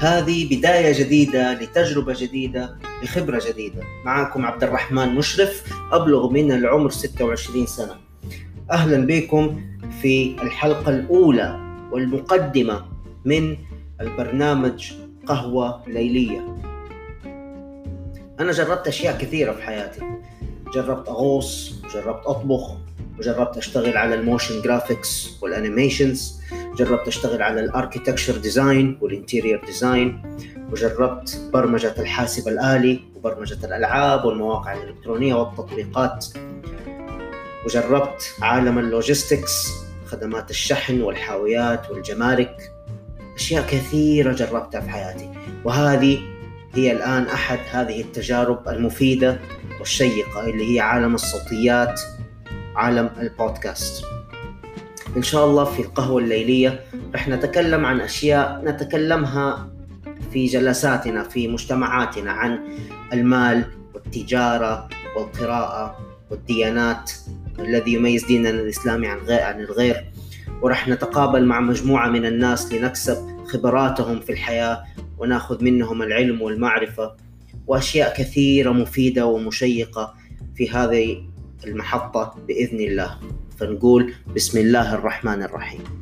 هذه بداية جديدة لتجربة جديدة لخبرة جديدة. معكم عبد الرحمن مشرف أبلغ من العمر 26 سنة. أهلا بكم في الحلقة الأولى والمقدمة من البرنامج قهوة ليلية. أنا جربت أشياء كثيرة في حياتي. جربت أغوص جربت أطبخ وجربت أشتغل على ال motion graphics وال animations جربت أشتغل على ال architecture design وال interior design وجربت برمجة الحاسب الآلي وبرمجة الألعاب والمواقع الإلكترونية والتطبيقات. وجربت عالم ال logistics خدمات الشحن والحاويات والجمارك. أشياء كثيرة جربتها في حياتي. وهذه هي الآن أحد هذه التجارب المفيدة والشيقة اللي هي عالم الصوتيات عالم البودكاست. إن شاء الله في القهوة الليلية. رح نتكلم عن أشياء نتكلمها في جلساتنا في مجتمعاتنا عن المال والتجارة والقراءة والديانات الذي يميز ديننا الإسلامي عن غير عن الغير. ورح نتقابل مع مجموعة من الناس لنكسب خبراتهم في الحياة وناخذ منهم العلم والمعرفة وأشياء كثيرة مفيدة ومشيقة في هذه المحطة بإذن الله. فنقول بسم الله الرحمن الرحيم.